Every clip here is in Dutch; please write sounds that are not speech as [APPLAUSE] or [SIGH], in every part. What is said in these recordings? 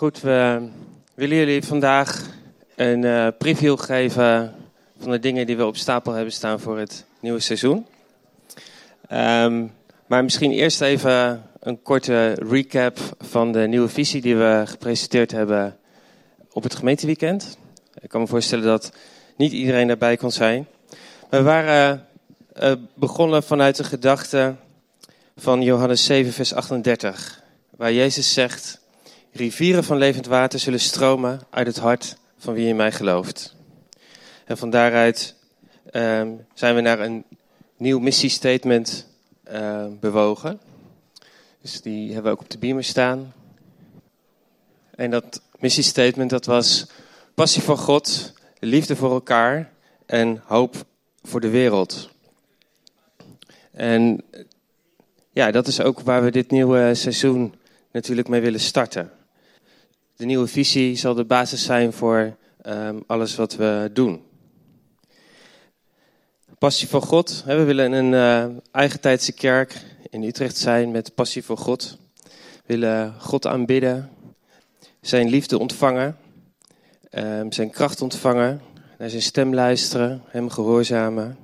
Goed, we willen jullie vandaag een uh, preview geven van de dingen die we op stapel hebben staan voor het nieuwe seizoen. Um, maar misschien eerst even een korte recap van de nieuwe visie die we gepresenteerd hebben op het gemeenteweekend. Ik kan me voorstellen dat niet iedereen daarbij kon zijn. We waren uh, begonnen vanuit de gedachte van Johannes 7, vers 38, waar Jezus zegt Rivieren van levend water zullen stromen uit het hart van wie in mij gelooft. En van daaruit um, zijn we naar een nieuw missiestatement uh, bewogen. Dus die hebben we ook op de beamer staan. En dat missiestatement dat was passie voor God, liefde voor elkaar en hoop voor de wereld. En ja, dat is ook waar we dit nieuwe seizoen natuurlijk mee willen starten. De nieuwe visie zal de basis zijn voor um, alles wat we doen. Passie voor God. We willen een uh, eigentijdse kerk in Utrecht zijn met passie voor God. We willen God aanbidden, zijn liefde ontvangen, um, zijn kracht ontvangen, naar zijn stem luisteren, hem gehoorzamen,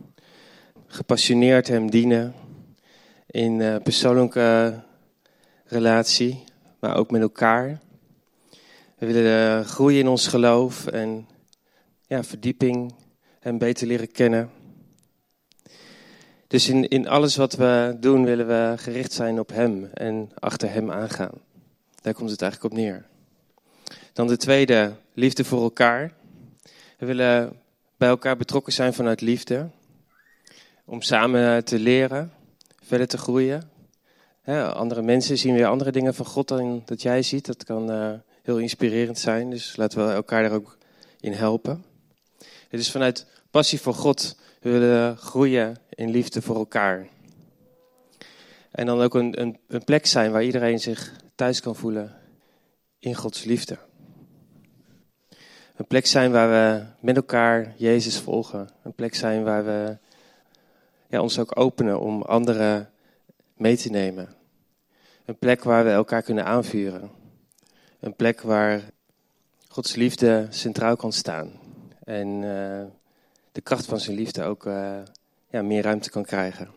gepassioneerd hem dienen in uh, persoonlijke relatie, maar ook met elkaar. We willen uh, groeien in ons geloof en ja, verdieping en beter leren kennen. Dus in, in alles wat we doen willen we gericht zijn op Hem en achter Hem aangaan. Daar komt het eigenlijk op neer. Dan de tweede, liefde voor elkaar. We willen bij elkaar betrokken zijn vanuit liefde. Om samen te leren, verder te groeien. andere mensen zien weer andere dingen van God dan dat jij ziet. Dat kan uh, heel inspirerend zijn. Dus laten we elkaar daar ook in helpen. Het is vanuit passie voor God. We willen groeien in liefde voor elkaar. En dan ook een, een, een plek zijn waar iedereen zich thuis kan voelen in Gods liefde. Een plek zijn waar we met elkaar Jezus volgen. Een plek zijn waar we ja, ons ook openen om anderen mee te nemen. Een plek waar we elkaar kunnen aanvuren. Een plek waar Gods liefde centraal kan staan. En uh, de kracht van zijn liefde ook uh, ja, meer ruimte kan krijgen.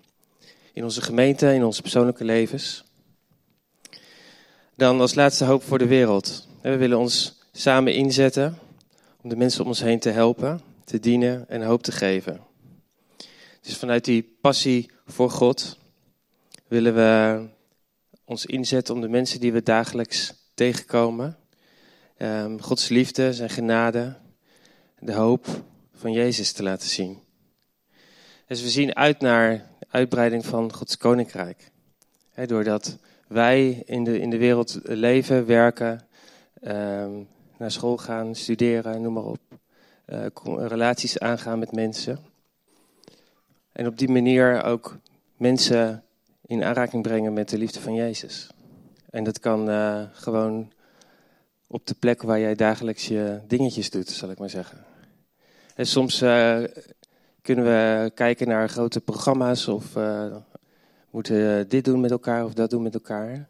In onze gemeente, in onze persoonlijke levens. Dan als laatste hoop voor de wereld. We willen ons samen inzetten om de mensen om ons heen te helpen, te dienen en hoop te geven. Dus vanuit die passie voor God willen we ons inzetten om de mensen die we dagelijks tegenkomen. Um, Gods liefde, zijn genade, de hoop van Jezus te laten zien. Dus we zien uit naar de uitbreiding van Gods koninkrijk. Doordat wij in de, in de wereld leven, werken, um, naar school gaan, studeren, noem maar op. Uh, relaties aangaan met mensen. En op die manier ook mensen in aanraking brengen met de liefde van Jezus. En dat kan uh, gewoon op de plek waar jij dagelijks je dingetjes doet, zal ik maar zeggen. En soms uh, kunnen we kijken naar grote programma's of uh, moeten dit doen met elkaar of dat doen met elkaar.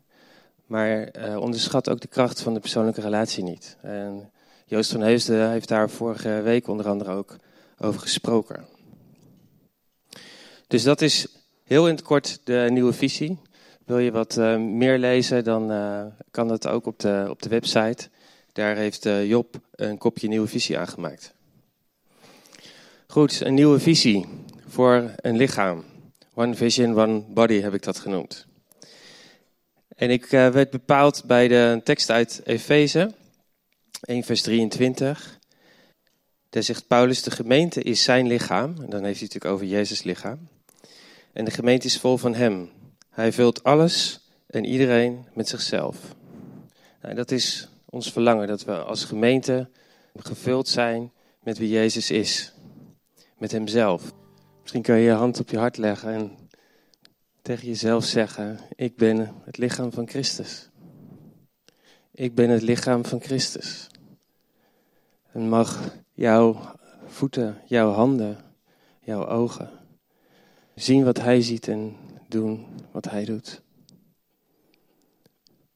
Maar onderschat ook de kracht van de persoonlijke relatie niet. En Joost van Heusden heeft daar vorige week onder andere ook over gesproken. Dus dat is heel in het kort de nieuwe visie. Wil je wat uh, meer lezen, dan uh, kan dat ook op de, op de website. Daar heeft uh, Job een kopje nieuwe visie aangemaakt. Goed, een nieuwe visie voor een lichaam. One vision, one body heb ik dat genoemd. En ik werd bepaald bij de tekst uit Efeze, 1 vers 23. Daar zegt Paulus, de gemeente is zijn lichaam. En dan heeft hij het natuurlijk over Jezus lichaam. En de gemeente is vol van hem. Hij vult alles en iedereen met zichzelf. Nou, dat is ons verlangen, dat we als gemeente gevuld zijn met wie Jezus is. Met hemzelf. Misschien kan je je hand op je hart leggen en tegen jezelf zeggen: Ik ben het lichaam van Christus. Ik ben het lichaam van Christus. En mag jouw voeten, jouw handen, jouw ogen zien wat Hij ziet en doen wat Hij doet.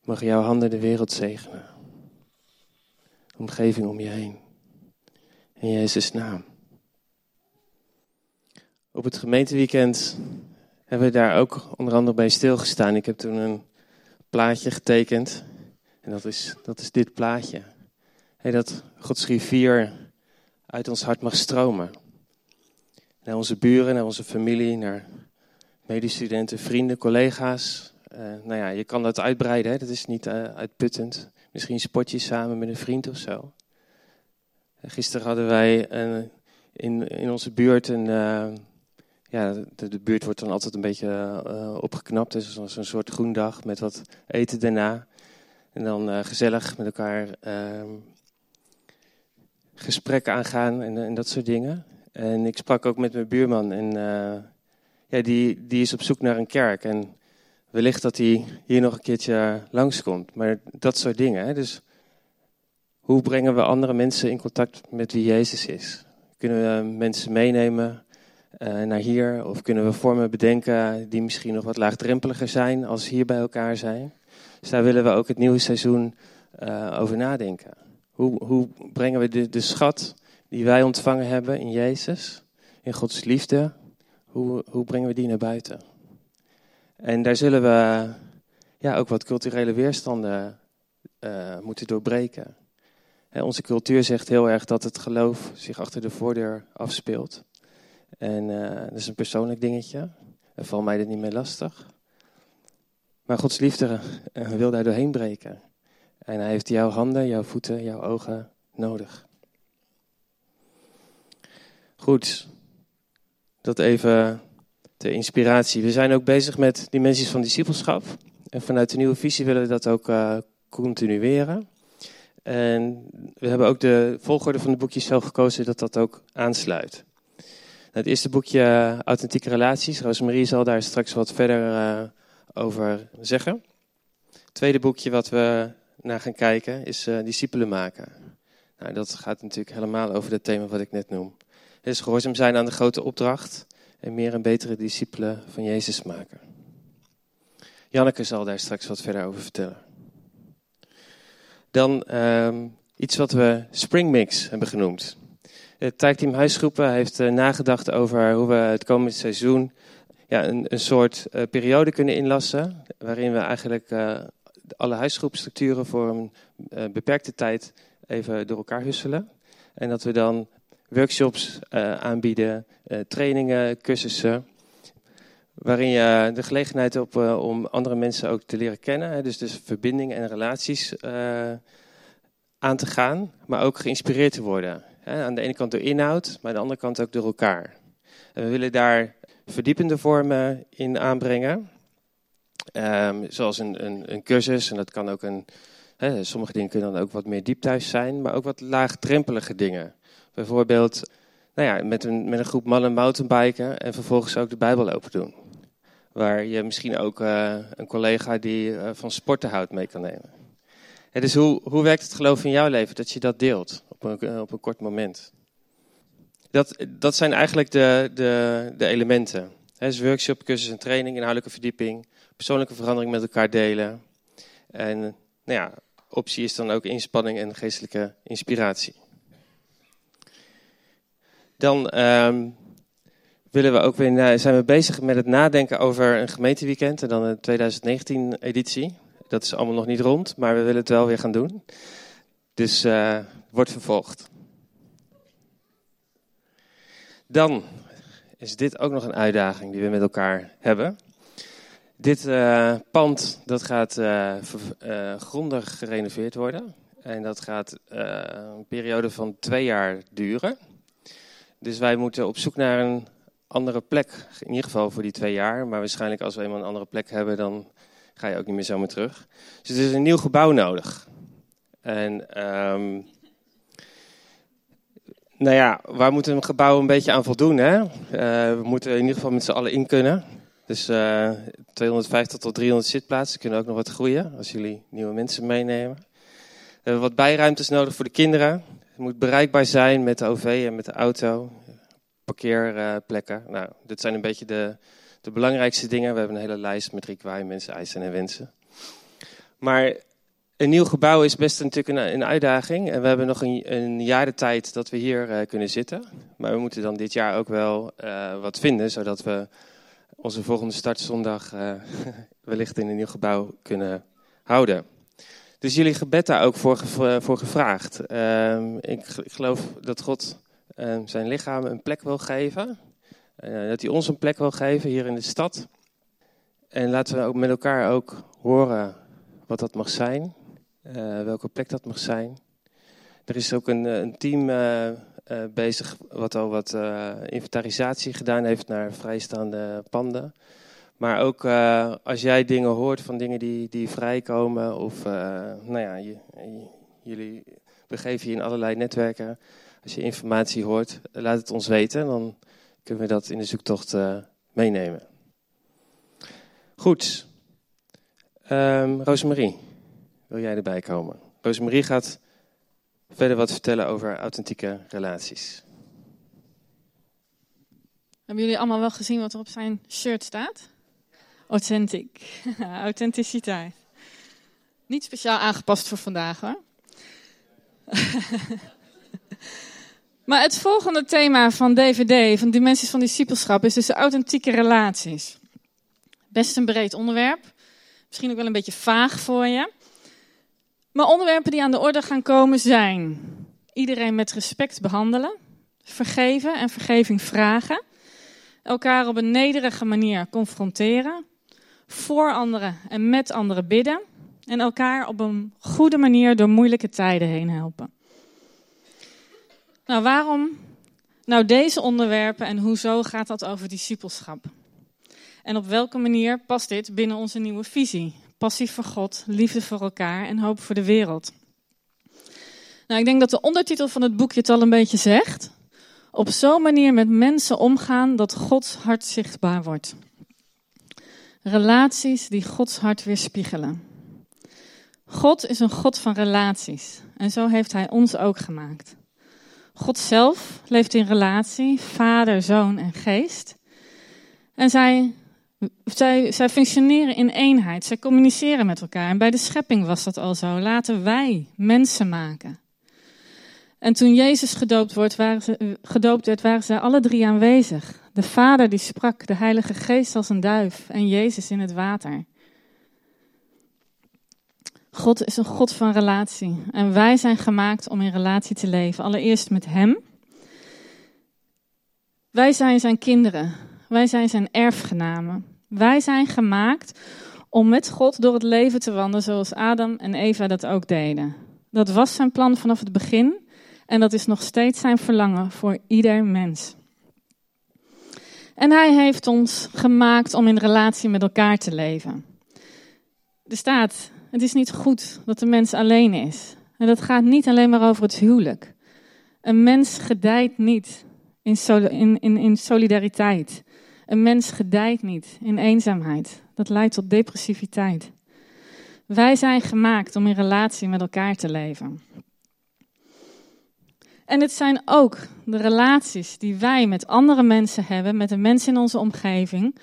Mag jouw handen de wereld zegenen. omgeving om je heen. In Jezus' naam. Op het gemeenteweekend hebben we daar ook onder andere bij stilgestaan. Ik heb toen een plaatje getekend. En dat is, dat is dit plaatje. Hey, dat Gods rivier uit ons hart mag stromen. Naar onze buren, naar onze familie, naar medestudenten, vrienden, collega's. Uh, nou ja, je kan dat uitbreiden, hè? dat is niet uh, uitputtend. Misschien sport je samen met een vriend of zo. Gisteren hadden wij een, in, in onze buurt een. Ja, de, buurt wordt dan altijd een beetje uh, opgeknapt. Dus zo'n soort groendag met wat eten daarna. En dan gezellig met elkaar ehm, gesprekken aangaan en, en, dat soort dingen. En ik sprak ook met mijn buurman. En die, die is op zoek naar een kerk. En wellicht dat hij hier nog een keertje langskomt. Maar dat soort dingen. Hè? Dus hoe brengen we andere mensen in contact met wie Jezus is? Kunnen we mensen meenemen uh, naar hier? Of kunnen we vormen bedenken die misschien nog wat laagdrempeliger zijn als hier bij elkaar zijn? Dus daar willen we ook het nieuwe seizoen uh, over nadenken. Hoe, hoe brengen we de, de schat die wij ontvangen hebben in Jezus, in Gods liefde, hoe, hoe brengen we die naar buiten? En daar zullen we ja, ook wat culturele weerstanden uh, moeten doorbreken. onze cultuur zegt heel erg dat het geloof zich achter de voordeur afspeelt. En uh, dat is een persoonlijk dingetje. En valt mij dit niet meer lastig. Maar Gods liefde uh, wil daar doorheen breken. En hij heeft jouw handen, jouw voeten, jouw ogen nodig. Goed, dat even de inspiratie. We zijn ook bezig met dimensies van discipelschap. En vanuit de nieuwe visie willen we dat ook uh, continueren. En we hebben ook de volgorde van de boekjes zo gekozen dat dat ook aansluit. Het eerste boekje, uh, Authentieke Relaties. Rosemarie zal daar straks wat verder uh, over zeggen. Het tweede boekje wat we naar gaan kijken is Discipelen maken. Nou, dat gaat natuurlijk helemaal over het thema wat ik net noem. Is gehoorzaam zijn aan de grote opdracht en meer en betere discipelen van Jezus maken. Janneke zal daar straks wat verder over vertellen. Dan um, iets wat we Springmix hebben genoemd. Het taakteam Huisgroepen heeft uh, nagedacht over hoe we het komende seizoen ja, een, een soort uh, periode kunnen inlassen. Waarin we eigenlijk uh, alle huisgroepstructuren voor een beperkte tijd even door elkaar husselen. En dat we dan workshops uh, aanbieden, uh, trainingen, cursussen. Waarin je de gelegenheid hebt uh, om andere mensen ook te leren kennen. Dus, dus verbindingen en relaties aan te gaan, maar ook geïnspireerd te worden. Aan de ene kant door inhoud, maar aan de andere kant ook door elkaar. We willen daar verdiepende vormen in aanbrengen. Um, zoals een, een, een, cursus, en dat kan ook een. Sommige dingen kunnen dan ook wat meer diepthuis zijn, maar ook wat laagdrempelige dingen. Bijvoorbeeld nou ja, met, een, met een groep mannen mountainbiken en vervolgens ook de Bijbel open doen. Waar je misschien ook uh, een collega die uh, van sporten houdt mee kan nemen. Dus hoe, hoe werkt het geloof in jouw leven dat je dat deelt op een, op een kort moment? Dat, dat zijn eigenlijk de, de, de elementen. He, dus workshop, cursus en training, inhoudelijke verdieping, persoonlijke verandering met elkaar delen. En nou ja, optie is dan ook inspanning en geestelijke inspiratie. Dan um, willen we ook weer, zijn we bezig met het nadenken over een gemeenteweekend en dan een 2019 editie. Dat is allemaal nog niet rond, maar we willen het wel weer gaan doen. Dus uh, wordt vervolgd. Dan is dit ook nog een uitdaging die we met elkaar hebben. Dit uh, pand dat gaat uh, grondig gerenoveerd worden. En dat gaat een periode van twee jaar duren. Dus wij moeten op zoek naar een andere plek. In ieder geval voor die twee jaar. Maar waarschijnlijk als we eenmaal een andere plek hebben, dan ga je ook niet meer zomaar terug. Dus er is een nieuw gebouw nodig. En um, nou ja, waar moeten een gebouw een beetje aan voldoen? Hè? Uh, we moeten in ieder geval met z'n allen in kunnen. Dus uh, 250 tot 300 zitplaatsen kunnen ook nog wat groeien als jullie nieuwe mensen meenemen. We hebben wat bijruimtes nodig voor de kinderen. Het moet bereikbaar zijn met de OV en met de auto. Parkeerplekken. nou, dit zijn een beetje de, de belangrijkste dingen. We hebben een hele lijst met requirements, eisen en wensen. Maar Een nieuw gebouw is best natuurlijk een, een uitdaging. En we hebben nog een, een jaar de tijd dat we hier uh, kunnen zitten. Maar we moeten dan dit jaar ook wel uh, wat vinden, zodat we onze volgende startzondag uh, [LAUGHS] wellicht in een nieuw gebouw kunnen houden. Dus jullie gebed daar ook voor, gevraagd. Ehm, ik, geloof dat God ehm, zijn lichaam een plek wil geven. dat hij ons een plek wil geven hier in de stad. En laten we ook met elkaar ook horen wat dat mag zijn. Uh, welke plek dat mag zijn. Er is ook een, een team bezig wat al wat inventarisatie gedaan heeft naar vrijstaande panden. Maar ook als jij dingen hoort van dingen die, die vrijkomen, of nou ja, je, jullie begeven je in allerlei netwerken. Als je informatie hoort, laat het ons weten, dan kunnen we dat in de zoektocht meenemen. Goed. Um, Rosemarie, wil jij erbij komen? Rosemarie gaat verder wat vertellen over authentieke relaties. Hebben jullie allemaal wel gezien wat er op zijn shirt staat? Authentic. [LAUGHS] Authenticiteit. Niet speciaal aangepast voor vandaag hoor. [LAUGHS] maar het volgende thema van DVD, van Dimensies van Discipelschap, is dus de authentieke relaties. Best een breed onderwerp. Misschien ook wel een beetje vaag voor je. Maar onderwerpen die aan de orde gaan komen zijn iedereen met respect behandelen, vergeven en vergeving vragen, elkaar op een nederige manier confronteren, voor anderen en met anderen bidden en elkaar op een goede manier door moeilijke tijden heen helpen. Nou, waarom nou deze onderwerpen en hoezo gaat dat over discipelschap? En op welke manier past dit binnen onze nieuwe visie? Passie voor God, liefde voor elkaar en hoop voor de wereld. Nou, ik denk dat de ondertitel van het boekje het al een beetje zegt. Op zo'n manier met mensen omgaan dat Gods hart zichtbaar wordt. Relaties die Gods hart weerspiegelen. God is een God van relaties en zo heeft Hij ons ook gemaakt. God zelf leeft in relatie, Vader, Zoon en Geest. En zij zij, zij functioneren in eenheid, zij communiceren met elkaar. En bij de schepping was dat al zo. Laten wij mensen maken. En toen Jezus gedoopt, wordt, waren ze, gedoopt werd, waren zij alle drie aanwezig. De Vader die sprak, de Heilige Geest als een duif en Jezus in het water. God is een God van relatie. En wij zijn gemaakt om in relatie te leven. Allereerst met Hem. Wij zijn zijn kinderen. Wij zijn zijn erfgenamen. Wij zijn gemaakt om met God door het leven te wandelen zoals Adam en Eva dat ook deden. Dat was zijn plan vanaf het begin en dat is nog steeds zijn verlangen voor ieder mens. En hij heeft ons gemaakt om in relatie met elkaar te leven. Er staat, het is niet goed dat de mens alleen is. En dat gaat niet alleen maar over het huwelijk. Een mens gedijt niet in, in, in, in solidariteit. Een mens gedijt niet in eenzaamheid. Dat leidt tot depressiviteit. Wij zijn gemaakt om in relatie met elkaar te leven. En het zijn ook de relaties die wij met andere mensen hebben, met de mensen in onze omgeving,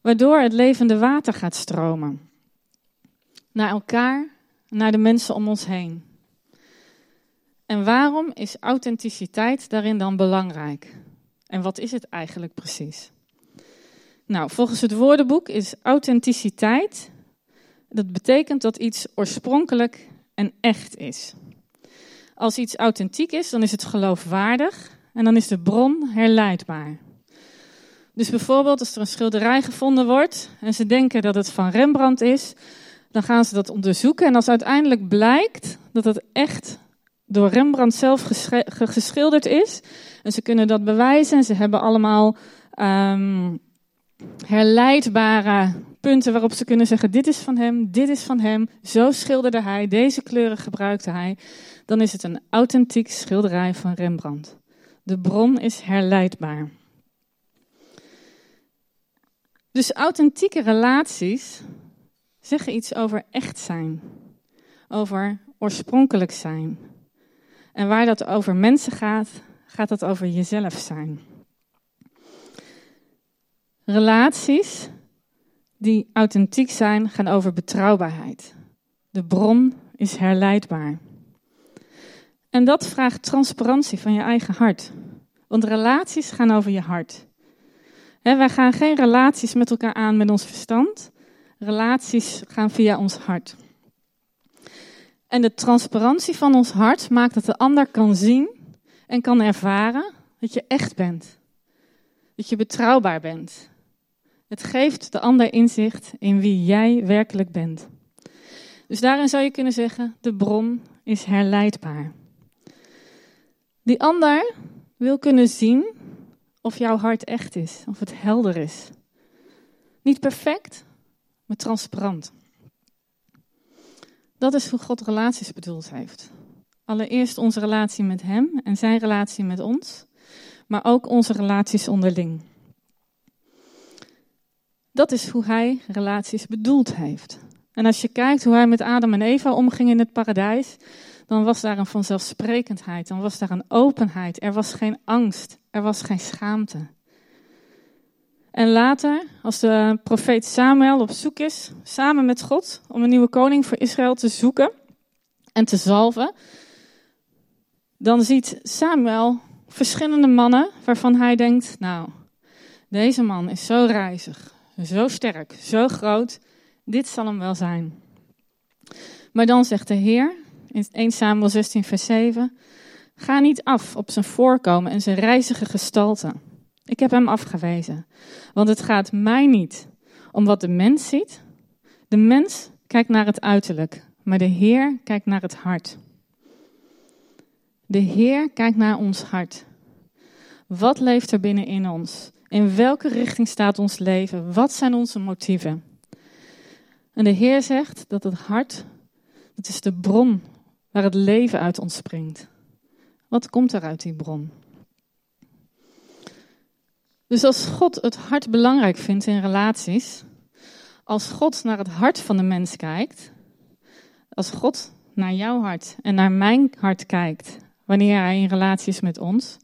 waardoor het levende water gaat stromen. Naar elkaar, naar de mensen om ons heen. En waarom is authenticiteit daarin dan belangrijk? En wat is het eigenlijk precies? Nou, volgens het woordenboek is authenticiteit, dat betekent dat iets oorspronkelijk en echt is. Als iets authentiek is, dan is het geloofwaardig en dan is de bron herleidbaar. Dus bijvoorbeeld als er een schilderij gevonden wordt en ze denken dat het van Rembrandt is, dan gaan ze dat onderzoeken. En als uiteindelijk blijkt dat het echt door Rembrandt zelf geschilderd is, en ze kunnen dat bewijzen, en ze hebben allemaal um, herleidbare punten waarop ze kunnen zeggen: dit is van hem, dit is van hem, zo schilderde hij, deze kleuren gebruikte hij, dan is het een authentiek schilderij van Rembrandt. De bron is herleidbaar. Dus authentieke relaties zeggen iets over echt zijn, over oorspronkelijk zijn. En waar dat over mensen gaat, gaat dat over jezelf zijn. Relaties die authentiek zijn, gaan over betrouwbaarheid. De bron is herleidbaar. En dat vraagt transparantie van je eigen hart. Want relaties gaan over je hart. wij gaan geen relaties met elkaar aan met ons verstand. Relaties gaan via ons hart. En de transparantie van ons hart maakt dat de ander kan zien en kan ervaren dat je echt bent. Dat je betrouwbaar bent. Het geeft de ander inzicht in wie jij werkelijk bent. Dus daarin zou je kunnen zeggen: de bron is herleidbaar. Die ander wil kunnen zien of jouw hart echt is, of het helder is. Niet perfect, maar transparant. Dat is hoe God relaties bedoeld heeft. Allereerst onze relatie met Hem en Zijn relatie met ons, maar ook onze relaties onderling. Dat is hoe Hij relaties bedoeld heeft. En als je kijkt hoe Hij met Adam en Eva omging in het paradijs, dan was daar een vanzelfsprekendheid, dan was daar een openheid. Er was geen angst, er was geen schaamte. En later, als de profeet Samuel op zoek is, samen met God, om een nieuwe koning voor Israël te zoeken en te zalven, dan ziet Samuel verschillende mannen waarvan hij denkt, nou, deze man is zo reizig, zo sterk, zo groot, dit zal hem wel zijn. Maar dan zegt de Heer, in 1 Samuel 16, vers 7, ga niet af op zijn voorkomen en zijn reizige gestalte. Ik heb hem afgewezen. Want het gaat mij niet om wat de mens ziet. De mens kijkt naar het uiterlijk, maar de Heer kijkt naar het hart. De Heer kijkt naar ons hart. Wat leeft er binnenin ons? In welke richting staat ons leven? Wat zijn onze motieven? En de Heer zegt dat het hart, dat is de bron waar het leven uit ontspringt. Wat komt er uit die bron? Dus als God het hart belangrijk vindt in relaties, als God naar het hart van de mens kijkt, als God naar jouw hart en naar mijn hart kijkt, wanneer hij in relatie is met ons,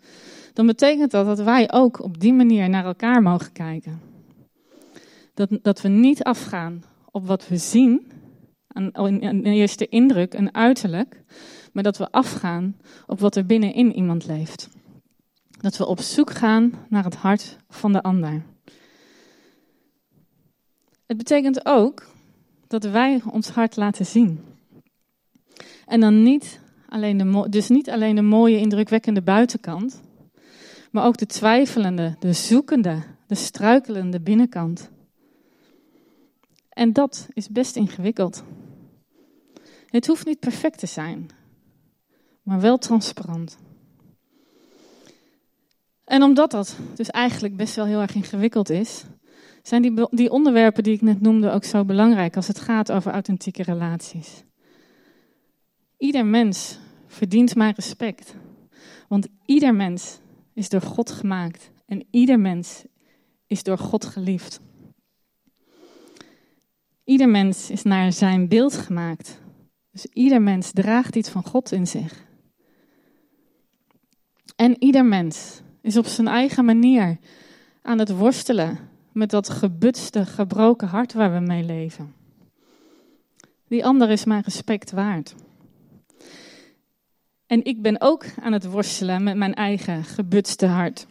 dan betekent dat dat wij ook op die manier naar elkaar mogen kijken. Dat, dat we niet afgaan op wat we zien, een eerste indruk, een uiterlijk, maar dat we afgaan op wat er binnenin iemand leeft. Dat we op zoek gaan naar het hart van de ander. Het betekent ook dat wij ons hart laten zien. En dan niet alleen de, dus niet alleen de mooie, indrukwekkende buitenkant, maar ook de twijfelende, de zoekende, de struikelende binnenkant. En dat is best ingewikkeld. Het hoeft niet perfect te zijn, maar wel transparant. En omdat dat dus eigenlijk best wel heel erg ingewikkeld is, zijn die, die onderwerpen die ik net noemde ook zo belangrijk als het gaat over authentieke relaties. Ieder mens verdient mijn respect, want ieder mens is door God gemaakt en ieder mens is door God geliefd. Ieder mens is naar zijn beeld gemaakt. Dus ieder mens draagt iets van God in zich. En ieder mens is op zijn eigen manier aan het worstelen met dat gebutste, gebroken hart waar we mee leven. Die ander is mijn respect waard. En ik ben ook aan het worstelen met mijn eigen gebutste hart.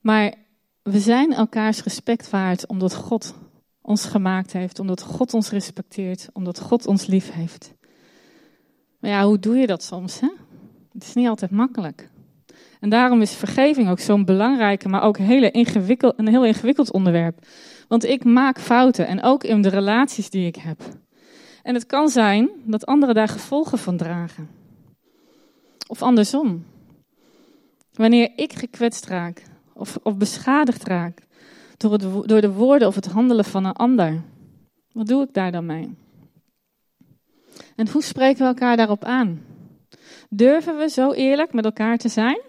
Maar we zijn elkaars respect waard omdat God ons gemaakt heeft, omdat God ons respecteert, omdat God ons lief heeft. Maar ja, hoe doe je dat soms? Hè? Het is niet altijd makkelijk. En daarom is vergeving ook zo'n belangrijke, maar ook hele ingewikkeld, een heel ingewikkeld onderwerp. Want ik maak fouten en ook in de relaties die ik heb. En het kan zijn dat anderen daar gevolgen van dragen. Of andersom. Wanneer ik gekwetst raak of, of beschadigd raak door, door de woorden of het handelen van een ander, wat doe ik daar dan mee? En hoe spreken we elkaar daarop aan? Durven we zo eerlijk met elkaar te zijn?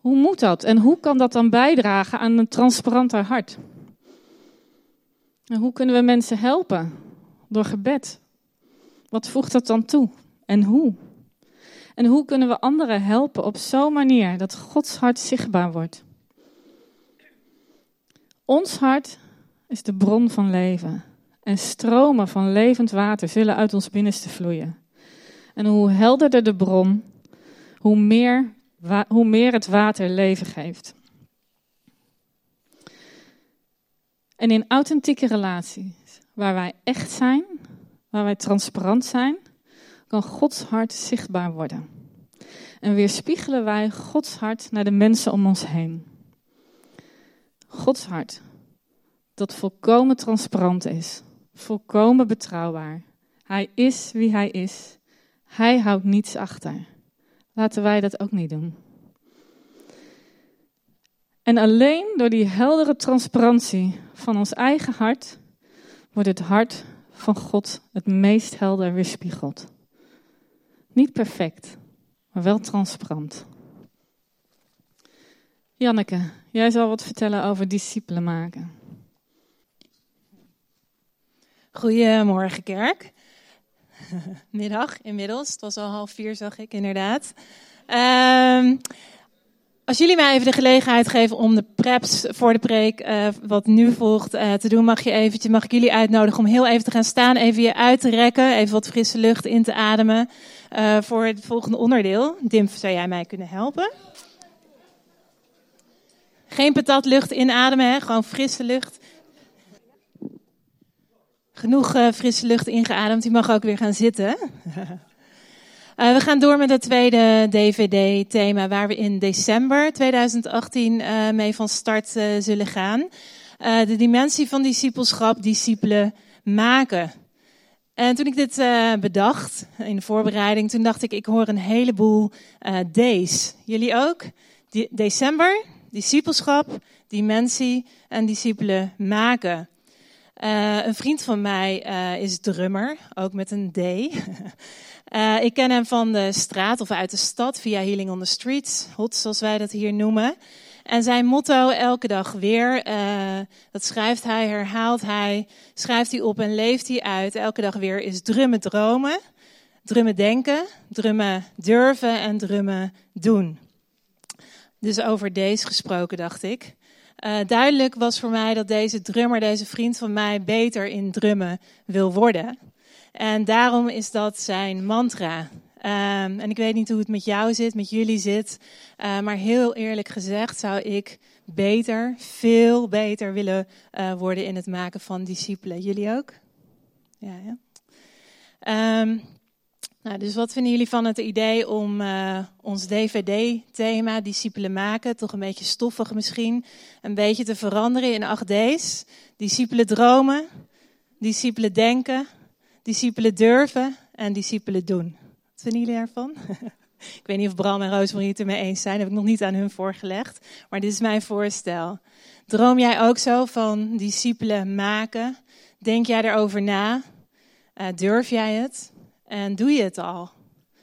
Hoe moet dat? En hoe kan dat dan bijdragen aan een transparanter hart? En hoe kunnen we mensen helpen? Door gebed. Wat voegt dat dan toe? En hoe? En hoe kunnen we anderen helpen op zo'n manier dat Gods hart zichtbaar wordt? Ons hart is de bron van leven. En stromen van levend water zullen uit ons binnenste vloeien. En hoe helderder de bron, hoe meer, hoe meer het water leven geeft. En in authentieke relaties, waar wij echt zijn, waar wij transparant zijn, kan Gods hart zichtbaar worden. En weerspiegelen wij Gods hart naar de mensen om ons heen. Gods hart, dat volkomen transparant is, volkomen betrouwbaar. Hij is wie hij is. Hij houdt niets achter. Laten wij dat ook niet doen. En alleen door die heldere transparantie van ons eigen hart wordt het hart van God het meest helder weerspiegeld. Niet perfect, maar wel transparant. Janneke, jij zal wat vertellen over discipelen maken. Goedemorgen, kerk. [LAUGHS] Middag inmiddels. Het was al half vier, zag ik inderdaad. Um, als jullie mij even de gelegenheid geven om de preps voor de preek, uh, wat nu volgt, uh, te doen, mag, je eventjes, mag ik jullie uitnodigen om heel even te gaan staan, even je uit te rekken, even wat frisse lucht in te ademen uh, voor het volgende onderdeel. Dim, zou jij mij kunnen helpen? Geen patatlucht inademen, hè? gewoon frisse lucht. Genoeg frisse lucht ingeademd, die mag ook weer gaan zitten. Uh, [LAUGHS] we gaan door met het tweede DVD-thema, waar we in december 2018 uh, mee van start zullen gaan. de dimensie van discipelschap, discipelen maken. En toen ik dit bedacht in de voorbereiding, toen dacht ik, ik hoor een heleboel D's. Jullie ook? De december, discipelschap, dimensie en discipelen maken. een vriend van mij is drummer, ook met een D. Uh, [LAUGHS] ik ken hem van de straat of uit de stad via Healing on the Streets, hot zoals wij dat hier noemen. En zijn motto elke dag weer, dat schrijft hij, herhaalt hij, schrijft hij op en leeft hij uit. Elke dag weer is drummen dromen, drummen denken, drummen durven en drummen doen. Dus over deze gesproken dacht ik. Uh, duidelijk was voor mij dat deze drummer, deze vriend van mij, beter in drummen wil worden. En daarom is dat zijn mantra. Um, en ik weet niet hoe het met jou zit, met jullie zit. Uh, maar heel eerlijk gezegd zou ik beter, veel beter willen uh, worden in het maken van discipelen. Jullie ook? Ja, ja. Um, nou, dus wat vinden jullie van het idee om uh, ons DVD-thema, discipelen maken, toch een beetje stoffig misschien, een beetje te veranderen in acht D's? Discipelen dromen, discipelen denken, discipelen durven en discipelen doen. Wat vinden jullie ervan? [LAUGHS] ik weet niet of Bram en Roosmarie het ermee eens zijn. Dat heb ik nog niet aan hun voorgelegd. Maar dit is mijn voorstel. Droom jij ook zo van discipelen maken? Denk jij erover na? Uh, durf jij het? En doe je het al?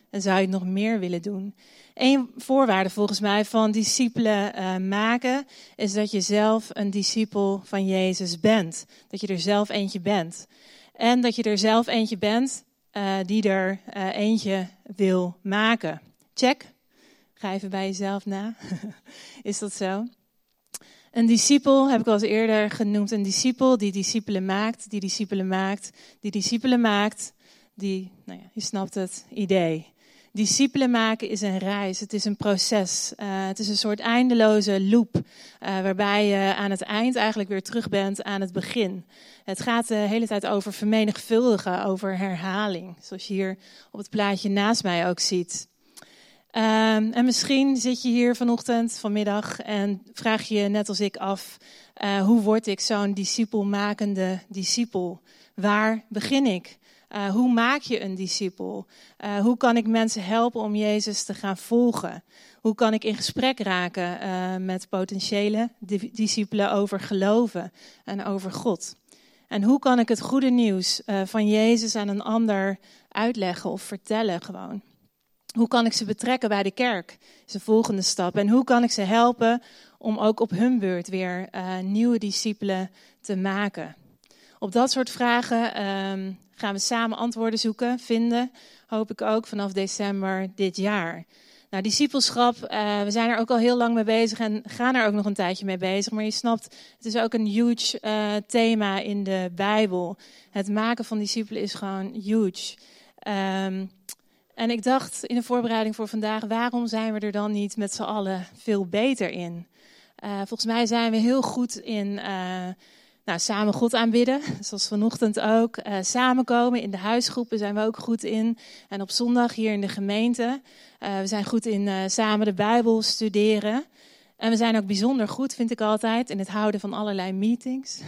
En zou je het nog meer willen doen? Eén voorwaarde volgens mij van discipelen uh, maken is dat je zelf een discipel van Jezus bent. Dat je er zelf eentje bent. En dat je er zelf eentje bent uh, die er uh, eentje wil maken. Check. Ga even bij jezelf na. [LAUGHS] Is dat zo? Een discipel heb ik al eerder genoemd. Een discipel die discipelen maakt, die discipelen maakt, die discipelen maakt. Die, nou ja, je snapt het idee. Discipelen maken is een reis, het is een proces. Uh, het is een soort eindeloze loop, uh, waarbij je aan het eind eigenlijk weer terug bent aan het begin. Het gaat de hele tijd over vermenigvuldigen, over herhaling, zoals je hier op het plaatje naast mij ook ziet. Um, en misschien zit je hier vanochtend, vanmiddag, en vraag je net als ik af, uh, hoe word ik zo'n discipelmakende discipel? Waar begin ik? Uh, hoe maak je een discipel? Uh, hoe kan ik mensen helpen om Jezus te gaan volgen? Hoe kan ik in gesprek raken uh, met potentiële discipelen over geloven en over God? En hoe kan ik het goede nieuws van Jezus aan een ander uitleggen of vertellen gewoon? Hoe kan ik ze betrekken bij de kerk? is de volgende stap. En hoe kan ik ze helpen om ook op hun beurt weer nieuwe discipelen te maken? Op dat soort vragen um, gaan we samen antwoorden zoeken, vinden, hoop ik ook vanaf december dit jaar. Nou, discipelschap, uh, we zijn er ook al heel lang mee bezig en gaan er ook nog een tijdje mee bezig. Maar je snapt, het is ook een huge uh, thema in de Bijbel. Het maken van discipelen is gewoon huge. Um, en ik dacht in de voorbereiding voor vandaag, waarom zijn we er dan niet met z'n allen veel beter in? Uh, volgens mij zijn we heel goed in nou, samen God aanbidden, zoals vanochtend ook. Uh, samenkomen in de huisgroepen zijn we ook goed in. En op zondag hier in de gemeente. Uh, we zijn goed in uh, samen de Bijbel studeren. En we zijn ook bijzonder goed, vind ik altijd, in het houden van allerlei meetings.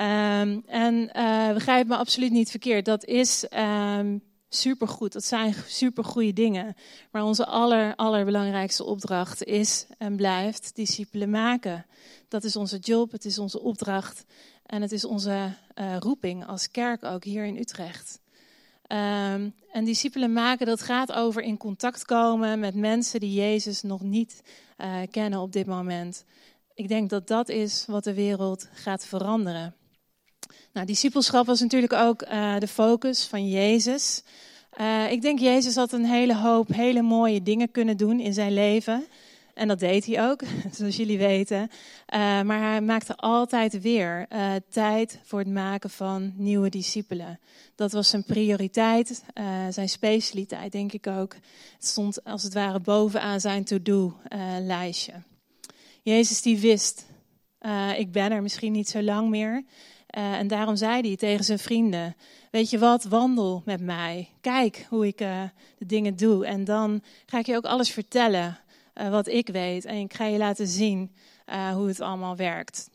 um, [LAUGHS] en begrijp me absoluut niet verkeerd. Dat is um, supergoed. Dat zijn supergoeie dingen. Maar onze aller, allerbelangrijkste opdracht is en blijft discipelen maken. Dat is onze job, het is onze opdracht en het is onze uh, roeping als kerk ook hier in Utrecht. Um, en discipelen maken, dat gaat over in contact komen met mensen die Jezus nog niet uh, kennen op dit moment. Ik denk dat dat is wat de wereld gaat veranderen. Nou, discipelschap was natuurlijk ook uh, de focus van Jezus. Uh, ik denk Jezus had een hele hoop hele mooie dingen kunnen doen in zijn leven. En dat deed hij ook, [LAUGHS] zoals jullie weten. Uh, maar hij maakte altijd weer tijd voor het maken van nieuwe discipelen. Dat was zijn prioriteit, zijn specialiteit, denk ik ook. Het stond als het ware bovenaan zijn to-do-lijstje. Jezus die wist, ik ben er misschien niet zo lang meer. En daarom zei hij tegen zijn vrienden, weet je wat, wandel met mij. Kijk hoe ik de dingen doe. En dan ga ik je ook alles vertellen uh, wat ik weet. En ik ga je laten zien hoe het allemaal werkt.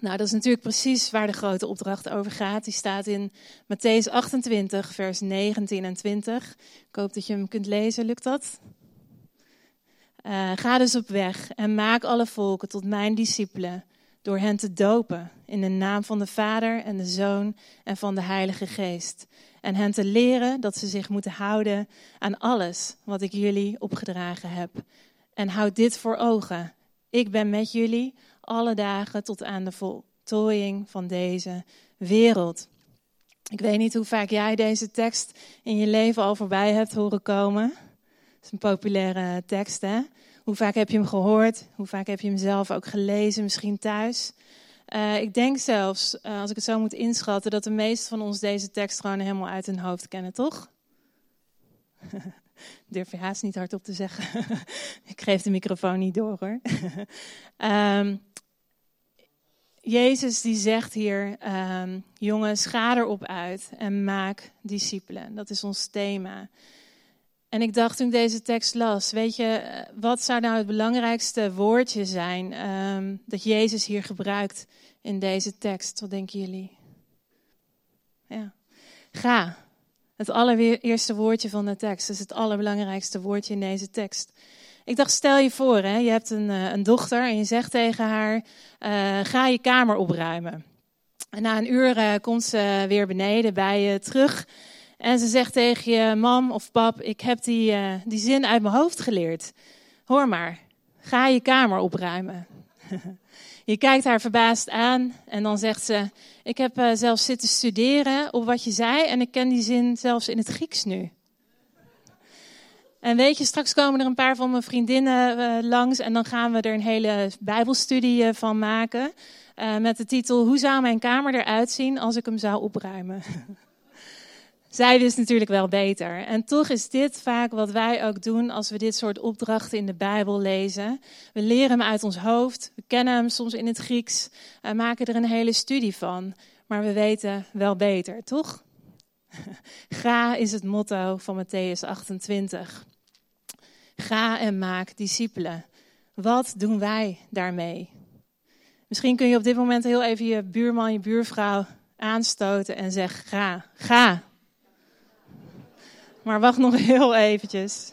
Nou, dat is natuurlijk precies waar de grote opdracht over gaat. Die staat in Matthäus 28, vers 19 en 20. Ik hoop dat je hem kunt lezen. Lukt dat? Ga dus op weg en maak alle volken tot mijn discipelen. Door hen te dopen in de naam van de Vader en de Zoon en van de Heilige Geest. En hen te leren dat ze zich moeten houden aan alles wat ik jullie opgedragen heb. En houd dit voor ogen. Ik ben met jullie alle dagen tot aan de voltooiing van deze wereld. Ik weet niet hoe vaak jij deze tekst in je leven al voorbij hebt horen komen. Het is een populaire tekst, hè? Hoe vaak heb je hem gehoord? Hoe vaak heb je hem zelf ook gelezen, misschien thuis? Uh, ik denk zelfs, uh, als ik het zo moet inschatten, dat de meesten van ons deze tekst gewoon helemaal uit hun hoofd kennen, toch? [LAUGHS] durf je haast niet hardop te zeggen. [LAUGHS] ik geef de microfoon niet door hoor. um, [LAUGHS] Jezus die zegt hier, um, jongens, ga erop uit en maak discipelen. Dat is ons thema. En ik dacht toen ik deze tekst las, weet je, wat zou nou het belangrijkste woordje zijn um, dat Jezus hier gebruikt in deze tekst? Wat denken jullie? Ja, ga. Het allereerste woordje van de tekst. Is het allerbelangrijkste woordje in deze tekst. Ik dacht, stel je voor, hè, je hebt een, eh, een dochter en je zegt tegen haar: uh, ga je kamer opruimen. En na een uur komt ze weer beneden bij je terug. En ze zegt tegen je: Mam of pap, ik heb die, uh, die zin uit mijn hoofd geleerd. Hoor maar, ga je kamer opruimen. [LAUGHS] Je kijkt haar verbaasd aan en dan zegt ze: Ik heb uh, zelfs zitten studeren op wat je zei en ik ken die zin zelfs in het Grieks nu. En weet je, straks komen er een paar van mijn vriendinnen uh, langs en dan gaan we er een hele Bijbelstudie van maken. met de titel: Hoe zou mijn kamer eruit zien als ik hem zou opruimen? [LAUGHS] Zij wist natuurlijk wel beter. En toch is dit vaak wat wij ook doen als we dit soort opdrachten in de Bijbel lezen. We leren hem uit ons hoofd, we kennen hem soms in het Grieks, en maken er een hele studie van. Maar we weten wel beter, toch? [LAUGHS] Ga is het motto van Matthäus 28. Ga en maak discipelen. Wat doen wij daarmee? Misschien kun je op dit moment heel even je buurman, je buurvrouw aanstoten en zeggen: Ga, ga, maar wacht nog heel eventjes.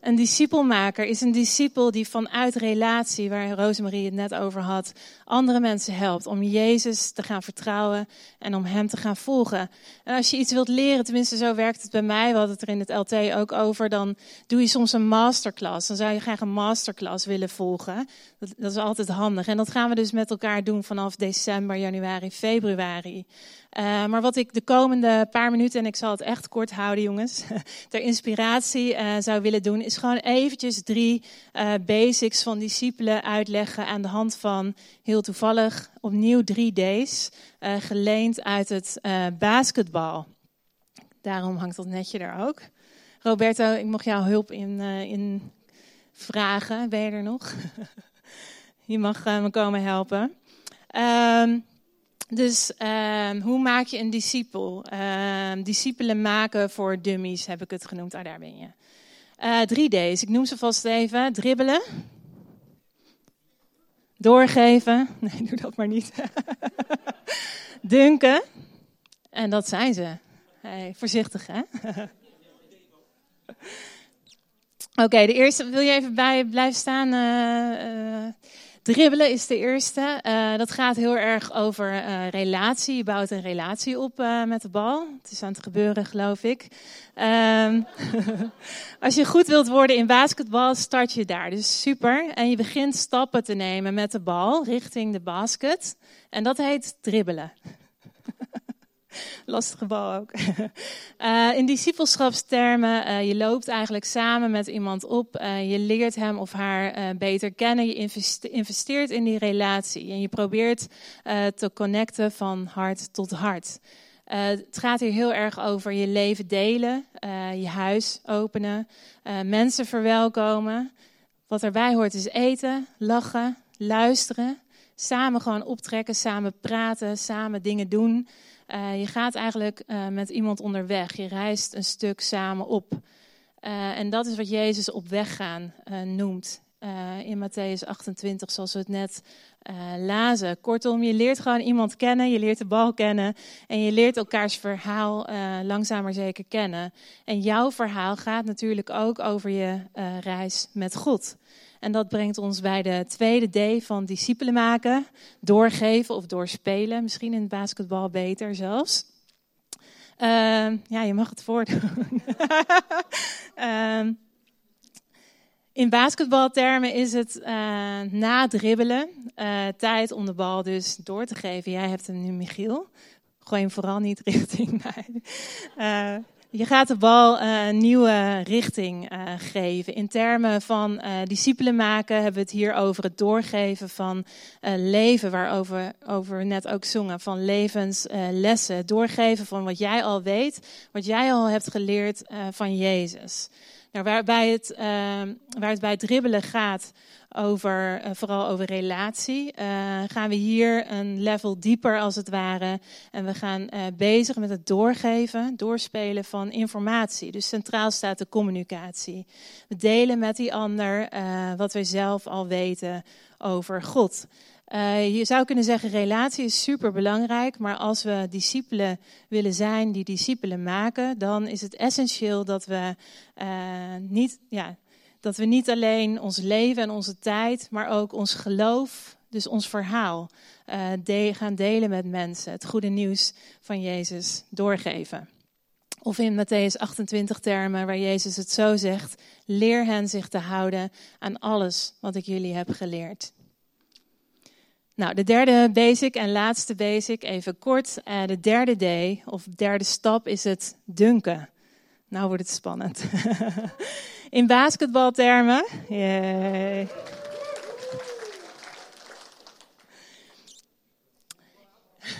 Een discipelmaker is een discipel die vanuit relatie, waar Rosemarie het net over had, andere mensen helpt om Jezus te gaan vertrouwen en om Hem te gaan volgen. En als je iets wilt leren, tenminste zo werkt het bij mij, we hadden het er in het LT ook over, dan doe je soms een masterclass. Dan zou je graag een masterclass willen volgen. Dat, dat is altijd handig. En dat gaan we dus met elkaar doen vanaf december, januari, februari. Uh, maar wat ik de komende paar minuten, en ik zal het echt kort houden jongens, [LAUGHS] ter inspiratie uh, zou willen doen, is gewoon eventjes drie uh, basics van discipelen uitleggen aan de hand van, heel toevallig, opnieuw drie D's, geleend uit het basketbal. Daarom hangt dat netje er ook. Roberto, ik mocht jouw hulp in, in vragen. Ben je er nog? [LAUGHS] je mag me komen helpen. Um, dus uh, hoe maak je een discipel? Uh, discipelen maken voor dummies heb ik het genoemd. Ah, daar ben je. Uh, drie D's, ik noem ze vast even. Dribbelen. Doorgeven. [LAUGHS] Nee, doe dat maar niet. [LAUGHS] Dunken. En dat zijn ze. Hey, voorzichtig, hè? [LAUGHS] Oké, de eerste. Wil je even bij blijven staan? Uh, Dribbelen is de eerste. Uh, dat gaat heel erg over uh, relatie. Je bouwt een relatie op uh, met de bal. Het is aan het gebeuren, geloof ik. Um, [LAUGHS] als je goed wilt worden in basketbal, start je daar. Dus super. En je begint stappen te nemen met de bal richting de basket. En dat heet dribbelen. [LAUGHS] Lastige bal ook. Uh, [LAUGHS] in discipelschapstermen, uh, je loopt eigenlijk samen met iemand op. Uh, je leert hem of haar beter kennen. Je investeert in die relatie. En je probeert te connecten van hart tot hart. het gaat hier heel erg over je leven delen, je huis openen, mensen verwelkomen. Wat erbij hoort is eten, lachen, luisteren, samen gewoon optrekken, samen praten, samen dingen doen. Uh, je gaat eigenlijk uh, met iemand onderweg. Je reist een stuk samen op. Uh, en dat is wat Jezus op weg gaan noemt. in Matthäus 28, zoals we het net lazen. Kortom, je leert gewoon iemand kennen. Je leert de bal kennen. En je leert elkaars verhaal langzaam maar zeker kennen. En jouw verhaal gaat natuurlijk ook over je reis met God. En dat brengt ons bij de tweede D van discipelen maken. Doorgeven of doorspelen. Misschien in het basketbal beter zelfs. Uh, ja, je mag het voordoen. uh, [LAUGHS] in basketbaltermen is het uh, na dribbelen uh, tijd om de bal dus door te geven. Jij hebt hem nu, Michiel. Gooi hem vooral niet [LAUGHS] richting mij. Je gaat de bal uh, een nieuwe richting uh, geven. In termen van uh, discipelen maken hebben we het hier over het doorgeven van leven, waarover over we net ook zongen, van levenslessen. Doorgeven van wat jij al weet, wat jij al hebt geleerd van Jezus. Nou, waarbij het, waar het bij het dribbelen gaat over, uh, vooral over relatie, uh, gaan we hier een level dieper als het ware. En we gaan uh, bezig met het doorgeven, doorspelen van informatie. Dus centraal staat de communicatie. We delen met die ander wat wij zelf al weten over God. Je zou kunnen zeggen, relatie is super belangrijk, maar als we discipelen willen zijn die discipelen maken, dan is het essentieel dat we niet, ja, dat we niet alleen ons leven en onze tijd, maar ook ons geloof, dus ons verhaal, de gaan delen met mensen. Het goede nieuws van Jezus doorgeven. Of in Matthäus 28 termen, waar Jezus het zo zegt: leer hen zich te houden aan alles wat ik jullie heb geleerd. Nou, de derde basic en laatste basic, even kort. Uh, de derde D, of derde stap, is het dunken. Nou wordt het spannend. [LAUGHS] In basketbaltermen. Yay.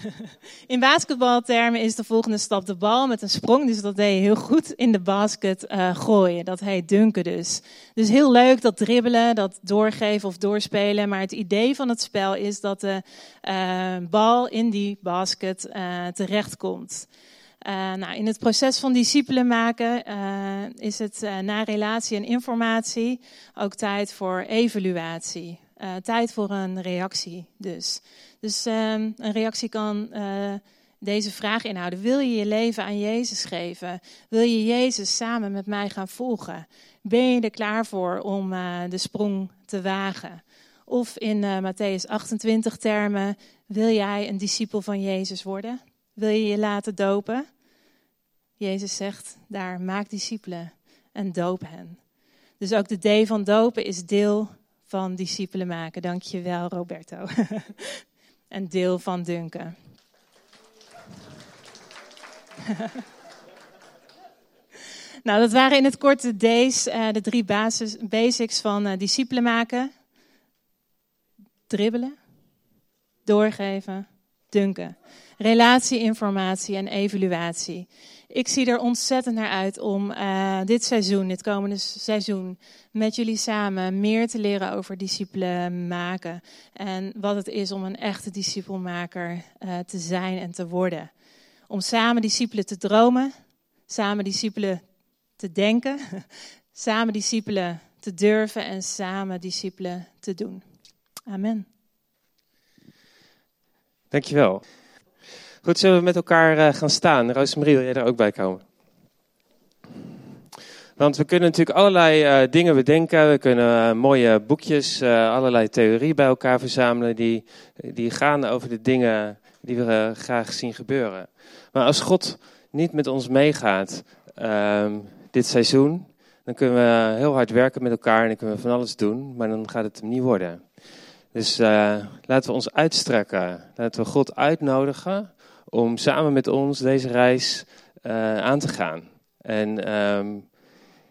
[LAUGHS] In basketbaltermen is de volgende stap de bal met een sprong. Dus dat deed je heel goed in de basket uh, gooien. Dat heet dunken dus. Dus heel leuk dat dribbelen, dat doorgeven of doorspelen. Maar het idee van het spel is dat de uh, bal in die basket uh, terechtkomt. Uh, nou, in het proces van discipelen maken uh, is het uh, na relatie en informatie ook tijd voor evaluatie. tijd voor een reactie dus. Dus um, een reactie kan deze vraag inhouden. Wil je je leven aan Jezus geven? Wil je Jezus samen met mij gaan volgen? Ben je er klaar voor om de sprong te wagen? Of in Matthäus 28 termen, wil jij een discipel van Jezus worden? Wil je je laten dopen? Jezus zegt daar, maak discipelen en doop hen. Dus ook de D van dopen is deel van discipelen maken. Dank je wel, Roberto. [LAUGHS] en deel van dunken. [LAUGHS] nou, dat waren in het kort de D's, uh, de drie basis, basics van uh, discipelen maken. Dribbelen, doorgeven, dunken. Relatie, informatie en evaluatie. Ik zie er ontzettend naar uit om uh, dit seizoen, dit komende seizoen, met jullie samen meer te leren over discipelen maken. En wat het is om een echte discipelmaker uh, te zijn en te worden. Om samen discipelen te dromen, samen discipelen te denken, [LAUGHS] samen discipelen te durven en samen discipelen te doen. Amen. Dankjewel. Goed, zullen we met elkaar uh, gaan staan? Rosemarie, wil jij er ook bij komen? Want we kunnen natuurlijk allerlei uh, dingen bedenken. We kunnen uh, mooie boekjes, allerlei theorieën bij elkaar verzamelen. Die, die gaan over de dingen die we graag zien gebeuren. Maar als God niet met ons meegaat ehm, dit seizoen, dan kunnen we heel hard werken met elkaar en dan kunnen we van alles doen. Maar dan gaat het hem niet worden. Dus laten we ons uitstrekken. Laten we God uitnodigen om samen met ons deze reis uh, aan te gaan. En um,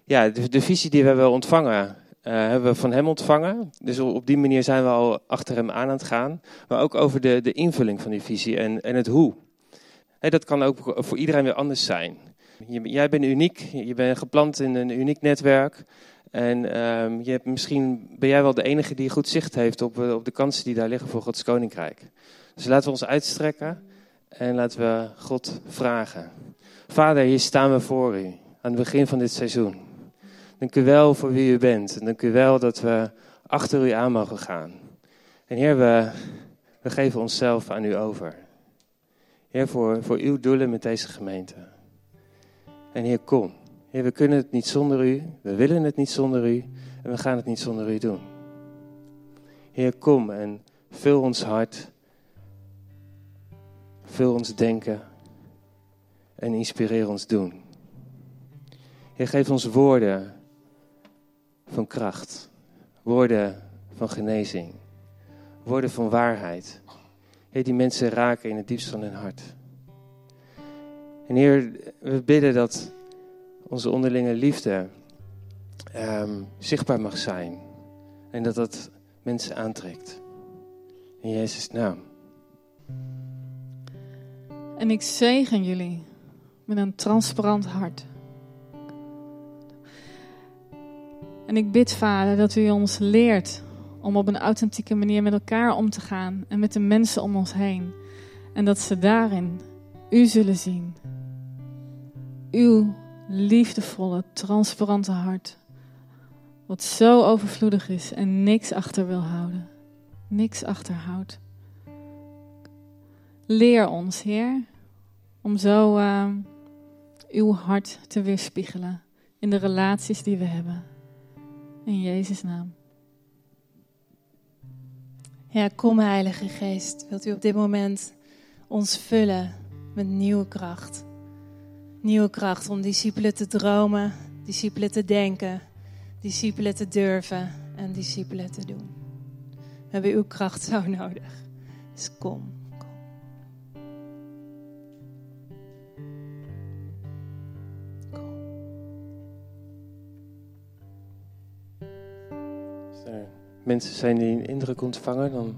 ja, de, de, visie die we hebben ontvangen, uh, hebben we van hem ontvangen. Dus op die manier zijn we al achter hem aan aan het gaan. Maar ook over de, de invulling van die visie en, en het hoe. Hey, dat kan ook voor iedereen weer anders zijn. Jij bent uniek, je bent geplant in een uniek netwerk. En um, je hebt, misschien ben jij wel de enige die goed zicht heeft op, op de kansen die daar liggen voor Gods Koninkrijk. Dus laten we ons uitstrekken. En laten we God vragen. Vader, hier staan we voor u aan het begin van dit seizoen. Dank u wel voor wie u bent. En dank u wel dat we achter u aan mogen gaan. En Heer, we, we geven onszelf aan u over. Heer, voor, voor uw doelen met deze gemeente. En Heer, kom. Heer, we kunnen het niet zonder u. We willen het niet zonder u. En we gaan het niet zonder u doen. Heer, kom en vul ons hart Vul ons denken en inspireer ons doen. Heer, geef ons woorden van kracht, woorden van genezing, woorden van waarheid. Heer, die mensen raken in het diepst van hun hart. En Heer, we bidden dat onze onderlinge liefde um, zichtbaar mag zijn en dat dat mensen aantrekt. In Jezus' naam. En ik zegen jullie met een transparant hart. En ik bid, Vader, dat u ons leert om op een authentieke manier met elkaar om te gaan en met de mensen om ons heen. En dat ze daarin u zullen zien. Uw liefdevolle, transparante hart. Wat zo overvloedig is en niks achter wil houden. Niks achterhoudt. Leer ons, Heer, om zo uh, uw hart te weerspiegelen in de relaties die we hebben. In Jezus' naam. Ja, kom Heilige Geest. Wilt u op dit moment ons vullen met nieuwe kracht? Nieuwe kracht om discipelen te dromen, discipelen te denken, discipelen te durven en discipelen te doen. We hebben uw kracht zo [LAUGHS] nodig. Dus kom. Mensen zijn die een indruk ontvangen, dan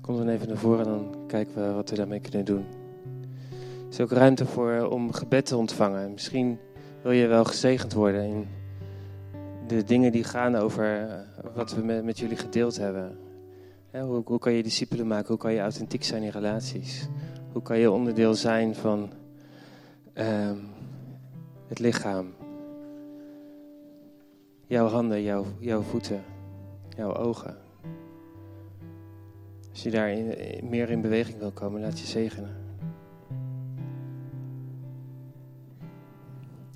kom dan even naar voren en dan kijken we wat we daarmee kunnen doen. Er is ook ruimte voor om gebed te ontvangen. Misschien wil je wel gezegend worden in de dingen die gaan over eh, wat we met, jullie gedeeld hebben. hoe, hoe, kan je discipelen maken? Hoe kan je authentiek zijn in relaties? Hoe kan je onderdeel zijn van um, het lichaam? Jouw handen, jouw, jouw voeten jouw ogen. Als je daar meer in beweging wil komen, laat je zegenen.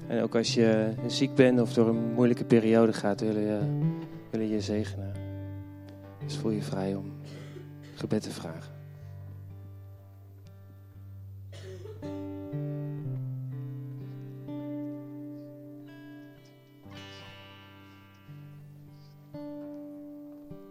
En ook als je ziek bent of door een moeilijke periode gaat, willen je, willen je zegenen. Dus voel je vrij om gebed te vragen.